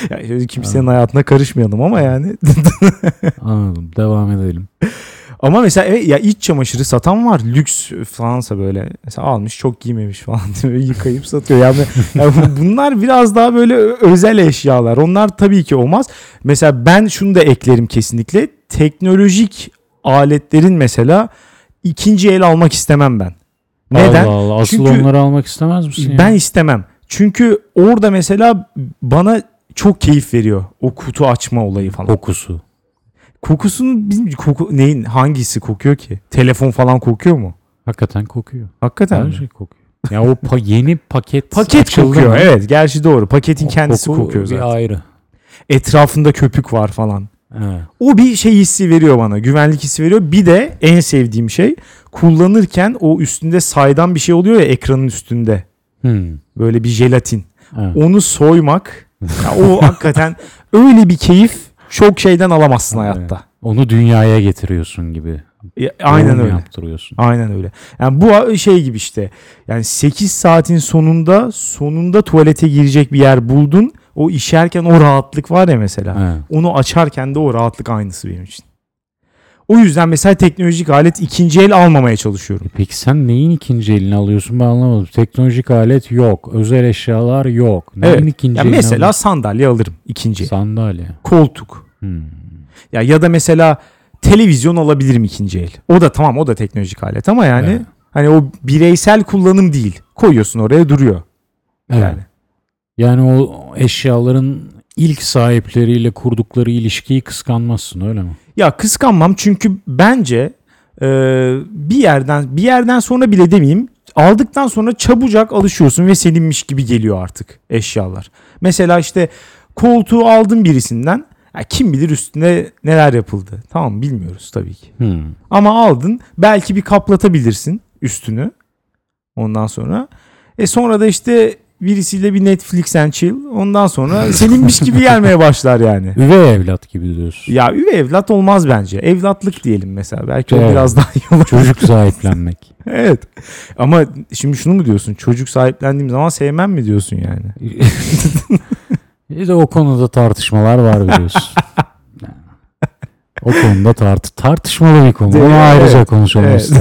[LAUGHS] yani kimsenin hayatına karışmayalım ama yani. [LAUGHS] Anladım. Devam edelim. ama mesela evet, ya iç çamaşırı satan var. Lüks falansa böyle. Mesela almış çok giymemiş falan [LAUGHS] diye yıkayıp satıyor. Yani, yani bunlar biraz daha böyle özel eşyalar. Onlar tabii ki olmaz. Mesela ben şunu da eklerim kesinlikle. Teknolojik aletlerin mesela ikinci el almak istemem ben. Neden? Allah Allah. Asıl Çünkü onları almak istemez misin? Ben istemem. Çünkü orada mesela bana çok keyif veriyor. O kutu açma olayı falan. Kokusu. Kokusunun bizim koku neyin hangisi kokuyor ki? Telefon falan kokuyor mu? Hakikaten kokuyor. Hakikaten Her mi? şey kokuyor. Ya o pa- yeni paket [LAUGHS] Paket açıldı kokuyor. mı? Evet, gerçi doğru. Paketin O kendisi koku kokuyor zaten. Bir ayrı. Etrafında köpük var falan. Evet. O bir şey hissi veriyor bana. Güvenlik hissi veriyor. Bir de en sevdiğim şey kullanırken o üstünde saydam bir şey oluyor ya ekranın üstünde. Hmm. Böyle bir jelatin. Evet. Onu soymak. Ya o hakikaten öyle bir keyif çok şeyden alamazsın hayatta. Onu dünyaya getiriyorsun gibi. Ya, aynen Yorum öyle. Yaptırıyorsun. Aynen öyle. Yani bu şey gibi işte. Yani 8 saatin sonunda sonunda tuvalete girecek bir yer buldun. O işerken o rahatlık var ya mesela. Evet. Onu açarken de o rahatlık aynısı benim için. O yüzden mesela teknolojik alet ikinci el almamaya çalışıyorum. Peki sen neyin ikinci elini alıyorsun ben anlamadım. Teknolojik alet yok. Özel eşyalar yok. Neyin Evet. ikinci Ya elini mesela alıyorsun? sandalye alırım ikinci el. Sandalye. Koltuk. Hmm. Ya ya da mesela televizyon alabilirim ikinci el. O da tamam o da teknolojik alet ama yani Evet. hani o bireysel kullanım değil. Koyuyorsun oraya duruyor. Evet. Yani. Yani o eşyaların ilk sahipleriyle kurdukları ilişkiyi kıskanmazsın öyle mi? Ya kıskanmam çünkü bence e, bir yerden bir yerden sonra bile demeyeyim aldıktan sonra çabucak alışıyorsun ve seninmiş gibi geliyor artık eşyalar. Mesela işte koltuğu aldın birisinden ya kim bilir üstüne neler yapıldı. Tamam bilmiyoruz tabii ki. Hmm. Ama aldın belki bir kaplatabilirsin üstünü ondan sonra. E sonra da işte birisiyle bir Netflix and chill ondan sonra seninmiş gibi gelmeye başlar yani. [LAUGHS] Üvey evlat gibi diyorsun. Ya üvey evlat olmaz bence. Evlatlık diyelim mesela. Belki o Evet. biraz daha iyi olur. Çocuk sahiplenmek. [LAUGHS] evet. Ama şimdi şunu mu diyorsun? Çocuk sahiplendiğim zaman sevmem mi diyorsun yani? [LAUGHS] Bir de o konuda tartışmalar var biliyorsun. O konuda tart tartışmalı bir konu. Onu Evet. ayrıca konuşalım Evet.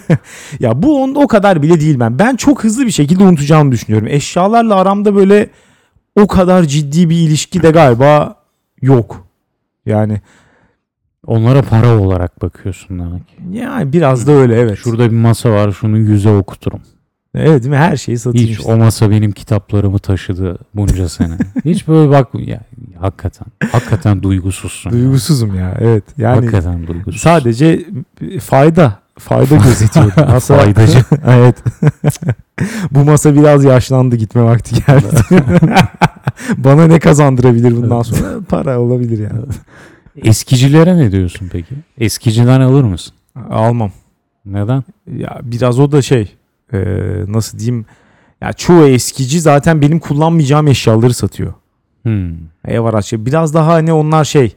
[LAUGHS] ya bu on, o kadar bile değil ben. Ben çok hızlı bir şekilde unutacağımı düşünüyorum. Eşyalarla aramda böyle o kadar ciddi bir ilişki de galiba yok. Yani Onlara para olarak bakıyorsun demek. yani biraz da öyle evet. Şurada bir masa var şunu yüze okuturum. Evet değil mi? Her şeyi satayım Hiç işte. o masa benim kitaplarımı taşıdı bunca sene. [LAUGHS] Hiç böyle bak ya hakikaten hakikaten duygusuzsun. Duygusuzum ya. Evet. Yani hakikaten duygusuz. sadece fayda fayda gözetiyorum. Masa, Faydacı. [LAUGHS] evet. [LAUGHS] Bu masa biraz yaşlandı gitme vakti geldi. [LAUGHS] Bana ne kazandırabilir bundan sonra? Para olabilir yani. Eskicilere ne diyorsun peki? Eskiciden alır mısın? Almam. Neden? Ya biraz o da şey e, nasıl diyeyim ya çoğu eskici zaten benim kullanmayacağım eşyaları satıyor. Hmm. Ev araçları biraz daha hani onlar şey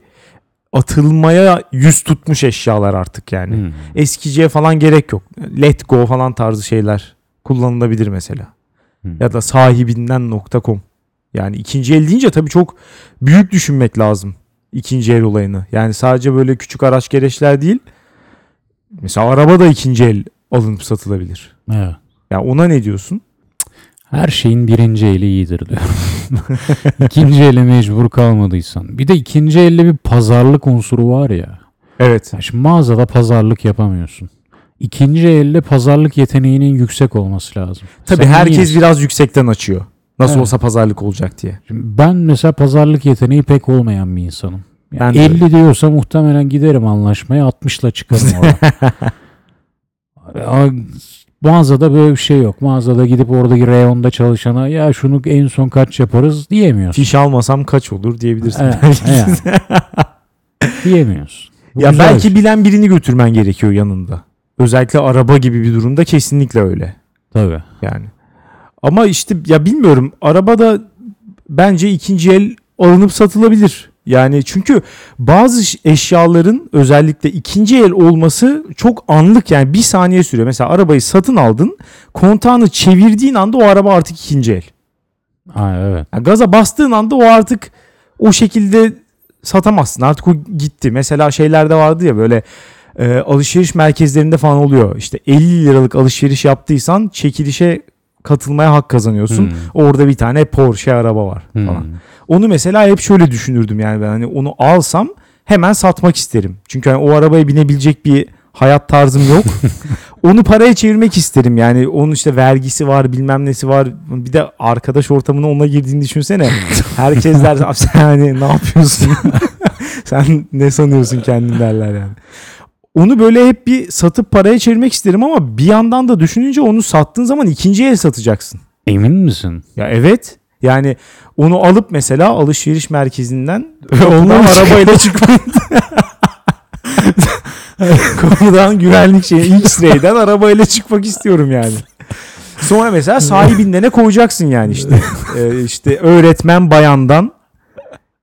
atılmaya yüz tutmuş eşyalar artık yani. Hmm. Eskiciye falan gerek yok. Let go falan tarzı şeyler kullanılabilir mesela. Hmm. Ya da sahibinden.com. Yani ikinci el deyince tabii çok büyük düşünmek lazım ikinci el olayını. Yani sadece böyle küçük araç gereçler değil. Mesela araba da ikinci el alınıp satılabilir. Evet. Ya ona ne diyorsun? Her şeyin birinci eli iyidir diyorum. [LAUGHS] ikinci ele mecbur kalmadıysan. Bir de ikinci elde bir pazarlık unsuru var ya. Evet. Ya Şimdi mağazada pazarlık yapamıyorsun. İkinci elde pazarlık yeteneğinin yüksek olması lazım. Tabii Sen herkes niye- biraz yüksekten açıyor. Nasıl Evet. olsa pazarlık olacak diye. Şimdi ben mesela pazarlık yeteneği pek olmayan bir insanım. Yani Ben de 50 diyorsa muhtemelen giderim anlaşmaya 60'la çıkarım orada. [LAUGHS] Mağazada böyle bir şey yok. Mağazada gidip oradaki reyonda çalışana ya şunu en son kaç yaparız diyemiyorsun. Fiş almasam kaç olur diyebilirsin. Evet, [LAUGHS] belki. diyemiyorsun. Bu ya belki şey. bilen birini götürmen gerekiyor yanında. Özellikle araba gibi bir durumda kesinlikle öyle. Tabii. Yani. Ama işte ya bilmiyorum arabada bence ikinci el alınıp satılabilir. Yani çünkü bazı eşyaların özellikle ikinci el olması çok anlık yani bir saniye sürüyor. Mesela arabayı satın aldın kontağını çevirdiğin anda o araba artık ikinci el. Ha, evet. Yani gaza bastığın anda o artık o şekilde satamazsın. Artık o gitti. Mesela şeylerde vardı ya böyle e, alışveriş merkezlerinde falan oluyor. İşte 50 liralık alışveriş yaptıysan çekilişe katılmaya hak kazanıyorsun. Hmm. Orada bir tane Porsche araba var Hmm. falan. Onu mesela hep şöyle düşünürdüm yani ben hani onu alsam hemen satmak isterim. Çünkü hani o arabaya binebilecek bir hayat tarzım yok. [LAUGHS] onu paraya çevirmek isterim yani onun işte vergisi var bilmem nesi var bir de arkadaş ortamına ona girdiğini düşünsene [LAUGHS] herkes der "Abi sen hani ne yapıyorsun [LAUGHS] sen ne sanıyorsun kendin derler yani onu böyle hep bir satıp paraya çevirmek isterim ama bir yandan da düşününce onu sattığın zaman ikinci el satacaksın Emin misin? ya evet Yani onu alıp mesela alışveriş merkezinden [LAUGHS] Onunla arabayla [LAUGHS] çıkmak. Konudan güvenlik şeyi X-Ray'den arabayla çıkmak istiyorum yani. Sonra mesela sahibinden ne koyacaksın yani işte. [LAUGHS] Ee, işte öğretmen bayandan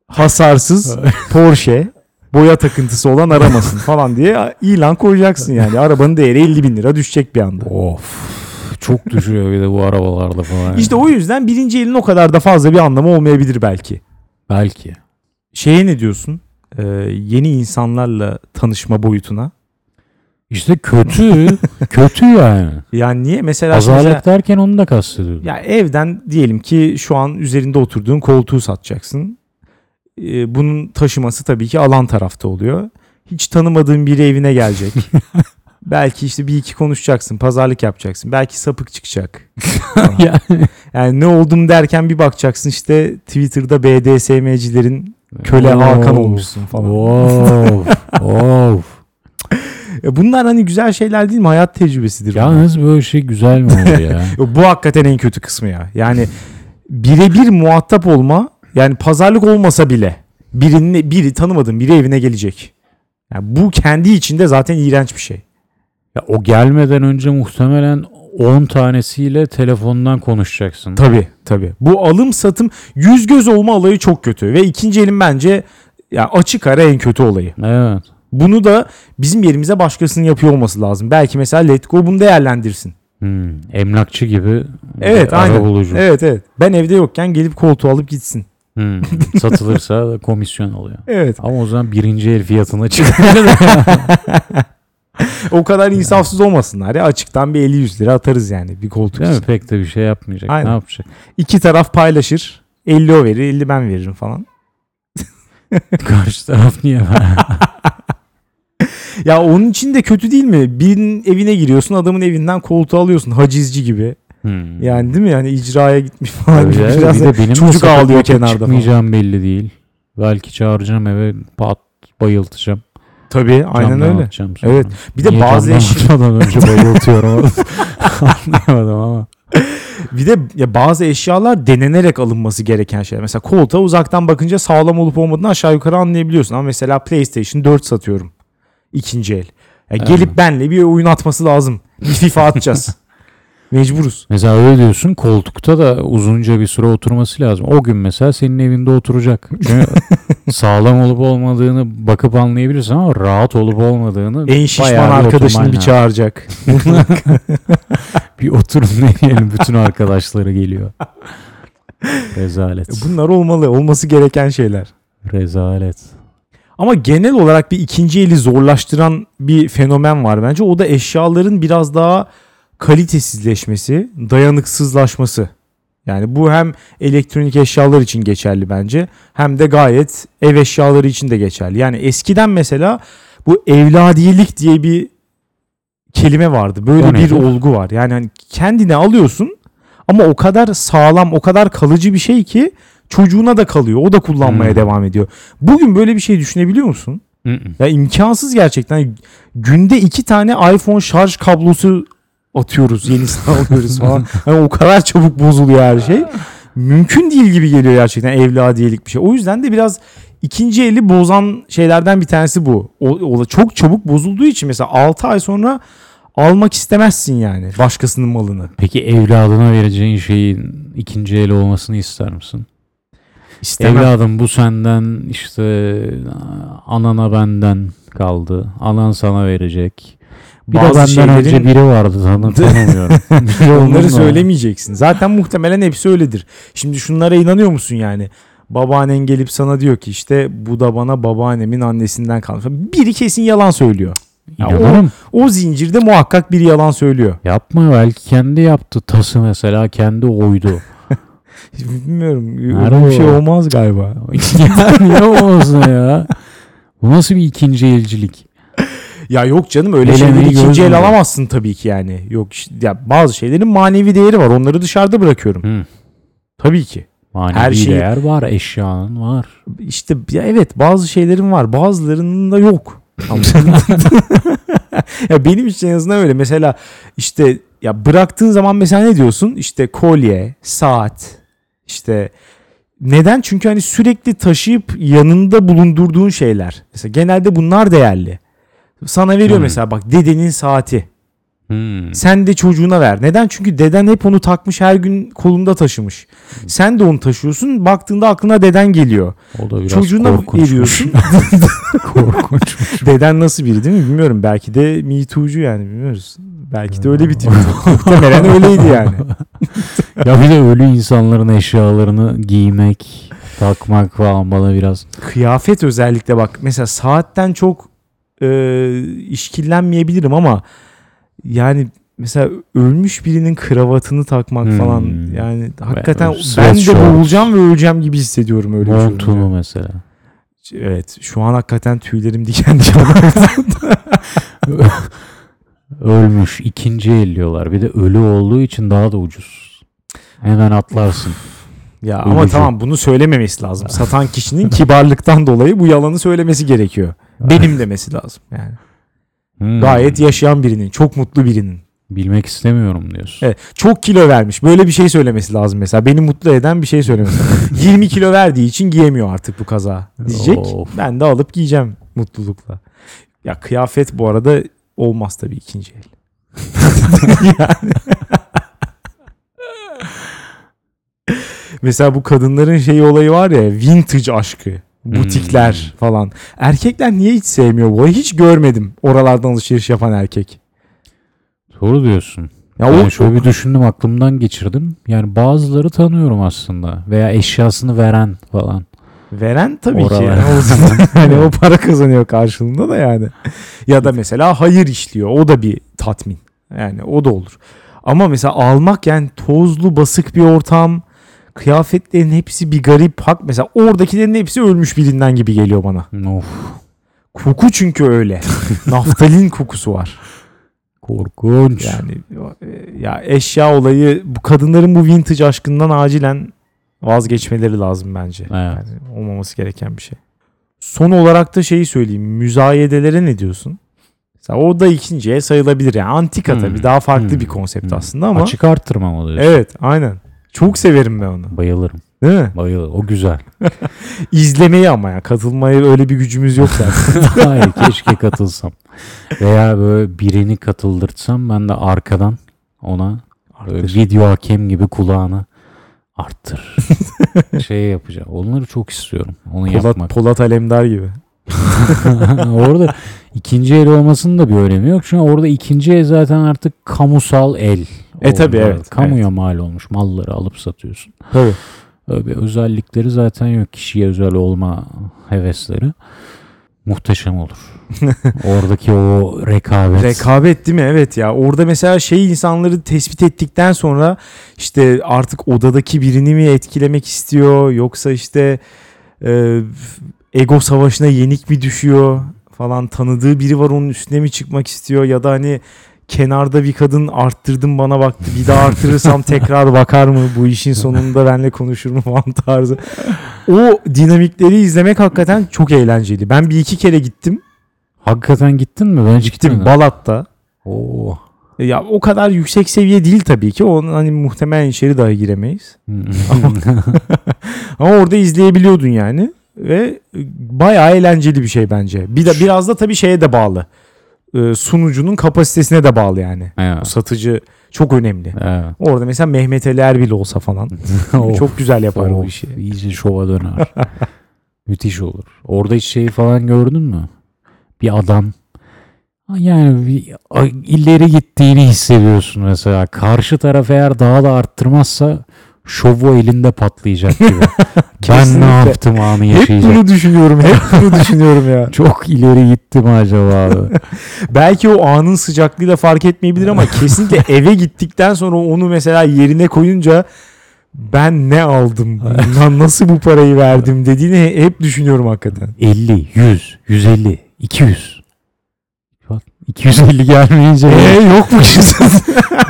hasarsız Porsche boya takıntısı olan aramasın [LAUGHS] falan diye ilan koyacaksın yani. Arabanın değeri 50 bin lira düşecek bir anda. Of. Çok düşüyor bir de bu arabalarda falan. İşte o yüzden birinci elin o kadar da fazla bir anlamı olmayabilir belki. Belki. Şeye ne diyorsun? Ee, yeni insanlarla tanışma boyutuna. İşte kötü. [LAUGHS] kötü yani. Yani niye? Mesela, mesela Azalet derken onu da kastediyorum. ya evden diyelim ki şu an üzerinde oturduğun koltuğu satacaksın. Ee, bunun taşıması tabii ki alan tarafta oluyor. Hiç tanımadığın biri evine gelecek. [LAUGHS] Belki işte bir iki konuşacaksın, pazarlık yapacaksın. Belki sapık çıkacak. [LAUGHS] yani. Ne oldum derken bir bakacaksın işte Twitter'da BDSM'cilerin köle Hakan olmuşsun falan. Of. [LAUGHS] of. E Bunlar hani güzel şeyler değil mi? Hayat tecrübesidir. bunlar. Yalnız böyle şey güzel mi olur ya? Bu hakikaten en kötü kısmı ya. Yani birebir muhatap olma yani pazarlık olmasa bile birinin biri tanımadığın biri evine gelecek. Yani bu kendi içinde zaten iğrenç bir şey. ya o gelmeden önce muhtemelen 10 tanesiyle telefondan konuşacaksın. Tabii tabii. Bu alım satım yüz göz olma olayı çok kötü ve ikinci elin bence ya açık ara en kötü olayı. Evet. Bunu da bizim yerimize başkasının yapıyor olması lazım. Belki mesela Let Go bunu değerlendirsin. Hmm, Emlakçı gibi Evet, aynen. arabulucu. Evet evet. Ben evde yokken gelip koltuğu alıp gitsin. Hmm, satılırsa da komisyon oluyor. Evet. Ama o zaman birinci el fiyatına çıkıyor. [LAUGHS] O kadar insafsız olmasınlar ya. Açıktan bir 50-100 lira atarız yani bir koltuk Değil mi? için. Pek de bir şey yapmayacak. Aynen. Ne yapacak? İki taraf paylaşır. 50 o verir 50 ben veririm falan. [LAUGHS] Karşı taraf niye ver? [LAUGHS] Ya onun için de kötü değil mi? Birinin evine giriyorsun adamın evinden koltuğu alıyorsun hacizci gibi. Hmm. Yani değil mi? Yani icraya gitmiş falan. Tabii gibi. Biraz bir de benim çocuk ağlıyor kenarda falan. Çıkmayacağım belli değil. Belki çağıracağım eve pat bayıltacağım. Tabii aynen öyle. Evet. Bir de Niye bazı camdan eş- atmadan önce [LAUGHS] bayıltıyorum. [LAUGHS] Anlayamadım ama. bir de ya bazı eşyalar denenerek alınması gereken şeyler. Mesela koltuğa uzaktan bakınca sağlam olup olmadığını aşağı yukarı anlayabiliyorsun. Ama mesela PlayStation 4 satıyorum. ikinci el. Ya gelip benle bir oyun atması lazım. Bir FIFA atacağız. [LAUGHS] Mecburuz. Mesela öyle diyorsun koltukta da uzunca bir süre oturması lazım. O gün mesela senin evinde oturacak. Çünkü [LAUGHS] sağlam olup olmadığını bakıp anlayabilirsin ama rahat olup olmadığını En şişman bayağı bir arkadaşını oturman bir lazım. çağıracak. [LAUGHS] Bir oturun ne diyelim bütün arkadaşları geliyor. Rezalet. Bunlar olmalı. Olması gereken şeyler. Rezalet. Ama genel olarak bir ikinci eli zorlaştıran bir fenomen var bence. O da eşyaların biraz daha kalitesizleşmesi, dayanıksızlaşması. Yani bu hem elektronik eşyalar için geçerli bence hem de gayet ev eşyaları için de geçerli. Yani eskiden mesela bu evladiyelik diye bir kelime vardı. Böyle O bir neydi? olgu var. Yani hani kendine alıyorsun ama o kadar sağlam, o kadar kalıcı bir şey ki çocuğuna da kalıyor. O da kullanmaya Hmm. devam ediyor. Bugün böyle bir şey düşünebiliyor musun? Mm-mm. Ya imkansız gerçekten. Günde iki tane iPhone şarj kablosu atıyoruz. Yenisini [LAUGHS] alıyoruz falan. Yani o kadar çabuk bozuluyor her şey. Mümkün değil gibi geliyor gerçekten evladiyelik bir şey. O yüzden de biraz ikinci eli bozan şeylerden bir tanesi bu. O, o çok çabuk bozulduğu için mesela 6 ay sonra almak istemezsin yani başkasının malını. Peki evladına vereceğin şeyin ikinci el olmasını ister misin? İstemem. Evladım bu senden işte anana benden kaldı. Anan sana verecek. Bir Bazı de benden şeylerin- önce biri vardı tanı [LAUGHS] tanımıyorum. Onları söylemeyeceksin. Zaten muhtemelen hepsi öyledir. Şimdi şunlara inanıyor musun yani? Babaannen gelip sana diyor ki işte bu da bana babaannemin annesinden kalmış. Biri kesin yalan söylüyor. Ya İnanırım. O zincirde muhakkak biri yalan söylüyor. Yapma belki kendi yaptı. Tası mesela kendi oydu. [LAUGHS] Bilmiyorum. Nerede Öyle bir şey o? olmaz galiba. [LAUGHS] ya niye olmasın ya? Bu nasıl bir ikinci elcilik? Ya yok canım öyle şeyleri ikinci el alamazsın tabii ki yani. Yok işte, ya bazı şeylerin manevi değeri var. Onları dışarıda bırakıyorum. Hı. Tabii ki. Manevi Her şeyi- değer var, eşyanın var. İşte ya evet bazı şeylerin var. Bazılarının da yok. [LAUGHS] ya benim için en azından öyle. Mesela işte ya bıraktığın zaman mesela ne diyorsun? İşte kolye, saat, işte neden? Çünkü hani sürekli taşıyıp yanında bulundurduğun şeyler. Mesela genelde bunlar değerli. Sana veriyor Hmm. mesela bak dedenin saati. Hmm. Sen de çocuğuna ver. Neden? Çünkü deden hep onu takmış her gün kolunda taşımış. Sen de onu taşıyorsun. Baktığında aklına deden geliyor. O da biraz Çocuğuna veriyorsun. Korkunç. [LAUGHS] [LAUGHS] Deden nasıl biri değil mi bilmiyorum. Belki de Me Too'cu yani bilmiyoruz. Belki de öyle bir tip. [LAUGHS] Muhtemelen öyleydi yani. ya bir de ölü insanların eşyalarını giymek, takmak falan bana biraz Kıyafet özellikle bak mesela saatten çok e, işkillenmeyebilirim ama yani mesela ölmüş birinin kravatını takmak Hmm. falan yani hakikaten ben de boğulacağım ve öleceğim gibi hissediyorum öyle montunu mesela. Evet şu an hakikaten tüylerim diken diken. [LAUGHS] Ölmüş ikinci elliyorlar. Bir de ölü olduğu için daha da ucuz. Hemen atlarsın. [LAUGHS] Ya ama Ölücü. tamam bunu söylememesi lazım. Satan kişinin kibarlıktan dolayı bu yalanı söylemesi gerekiyor. Benim demesi lazım yani. Hmm. Gayet yaşayan birinin, çok mutlu birinin. Bilmek istemiyorum diyorsun. Evet, çok kilo vermiş. Böyle bir şey söylemesi lazım mesela. Beni mutlu eden bir şey söylemesi lazım. [LAUGHS] 20 kilo verdiği için giyemiyor artık bu kaza diyecek. Of. Ben de alıp giyeceğim mutlulukla. Ya kıyafet bu arada olmaz tabii ikinci el. [LAUGHS] yani. Mesela bu kadınların şey olayı var ya vintage aşkı. Butikler Hmm. falan. Erkekler niye hiç sevmiyor bu? Hiç görmedim oralardan alışveriş yapan erkek. Doğru diyorsun. Ya Yani o, şöyle bir düşündüm aklımdan geçirdim. Yani bazıları tanıyorum aslında. Veya eşyasını veren falan. Veren tabii ki. Oralar. Yani o, yani [LAUGHS] o para kazanıyor karşılığında da yani. Ya da mesela hayır işliyor. O da bir tatmin. Yani o da olur. Ama mesela almak yani tozlu basık bir ortam. Kıyafetlerin hepsi bir garip hak. Mesela oradakilerin hepsi ölmüş birinden gibi geliyor bana. Of Koku çünkü öyle. [LAUGHS] Naftalin kokusu var. korkunç. Yani e, ya eşya olayı bu kadınların bu vintage aşkından acilen vazgeçmeleri lazım bence. Evet. Yani olmaması gereken bir şey. Son olarak da şeyi söyleyeyim. Müzayedelere ne diyorsun? Mesela o da ikinciye sayılabilir. Yani antika Hmm. tabii daha farklı Hmm. bir konsept Hmm. aslında ama. Açık arttırma mı diyorsun? Evet aynen. Çok severim ben onu. Bayılırım. Değil mi? Bayılırım. O güzel. [LAUGHS] İzlemeyi ama ya. Katılmaya öyle bir gücümüz yok zaten. [LAUGHS] Hayır keşke katılsam. Veya böyle birini katıldırsam ben de arkadan ona video hakem gibi kulağını arttır. [LAUGHS] şey yapacağım. Onları çok istiyorum. Onu Polat, yapmak. Polat Alemdar gibi. orada ikinci el olmasının da bir önemi yok. Çünkü orada ikinci el zaten artık kamusal el. E tabii, oldu. evet, Kamuya mal olmuş. Malları alıp satıyorsun. Tabii. Öyle özellikleri zaten yok. Kişiye özel olma hevesleri. Muhteşem olur. [LAUGHS] Oradaki o rekabet. Rekabet değil mi? Evet ya. Orada mesela şey insanları tespit ettikten sonra işte artık odadaki birini mi etkilemek istiyor yoksa işte e, ego savaşına yenik mi düşüyor falan tanıdığı biri var onun üstüne mi çıkmak istiyor ya da hani kenarda bir kadın arttırdım bana baktı bir daha arttırırsam tekrar bakar mı bu işin sonunda benimle konuşur mu falan tarzı. O dinamikleri izlemek hakikaten çok eğlenceli. Ben bir iki kere gittim. Hakikaten gittin mi? Ben hiç Gittim. Balat'ta. Oo. Ya o kadar yüksek seviye değil tabii ki. Onun hani muhtemelen içeri dahi giremeyiz. [LAUGHS] Ama orada izleyebiliyordun yani ve bayağı eğlenceli bir şey bence. Bir de biraz da tabii şeye de bağlı. Ee, sunucunun kapasitesine de bağlı yani. O evet. satıcı çok önemli. evet. Orada mesela Mehmet Ali Erbil olsa falan [LAUGHS] Of, çok güzel yapar o of, işi. İyice şova döner. [LAUGHS] Müthiş olur. Orada hiç şeyi falan gördün mü? Bir adam yani bir, ileri gittiğini hissediyorsun mesela. Karşı taraf eğer daha da arttırmazsa şovu elinde patlayacak gibi. [LAUGHS] ben ne yaptım anı Hep yaşayacak. bunu düşünüyorum. Hep [LAUGHS] bunu düşünüyorum ya. Çok ileri gitti mi acaba? abi? [LAUGHS] Belki o anın sıcaklığıyla fark etmeyebilir ama kesinlikle eve gittikten sonra onu mesela yerine koyunca ben ne aldım? Lan nasıl bu parayı verdim dediğini hep düşünüyorum hakikaten. 50, 100, 150, 200. Bak, 250 gelmeyince Eee yok mu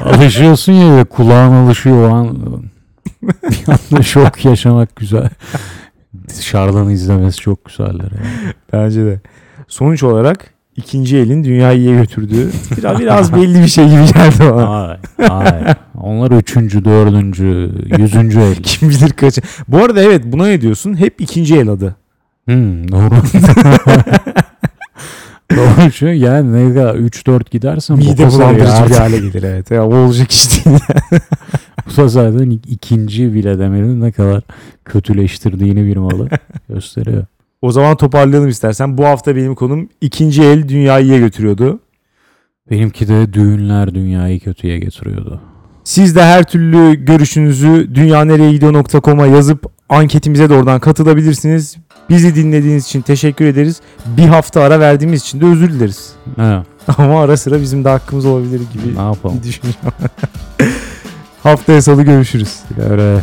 alışıyorsun ya kulağın alışıyor o an. [LAUGHS] Bir anda şok yaşamak güzel. Dışarıdan izlemesi çok güzeller. Yani. Bence de. Sonuç olarak ikinci elin dünyayı iyiye götürdüğü biraz, biraz belli bir şey gibi geldi bana. Hayır, hayır. Onlar üçüncü, dördüncü, yüzüncü el. [LAUGHS] Kim bilir kaç. Bu arada evet buna ne diyorsun? Hep ikinci el adı. Hmm, doğru. [LAUGHS] doğru şu yani ne kadar 3-4 gidersen Mide bulandırıcı bir hale gelir evet. Ya, o olacak iş değil. Bu da zaten ik- ikinci bile demenin ne kadar kötüleştirdiğini bir malı [LAUGHS] gösteriyor. o zaman toparlayalım istersen. Bu hafta benim konum ikinci el dünyayı iyiye götürüyordu. Benimki de düğünler dünyayı kötüye getiriyordu. Siz de her türlü görüşünüzü dünyanereyegidiyor.com'a yazıp anketimize de oradan katılabilirsiniz. Bizi dinlediğiniz için teşekkür ederiz. Bir hafta ara verdiğimiz için de özür dileriz. Ha, [LAUGHS] Ama ara sıra bizim de hakkımız olabilir gibi ne yapalım? [LAUGHS] düşünüyorum. Haftaya salı görüşürüz. Öyle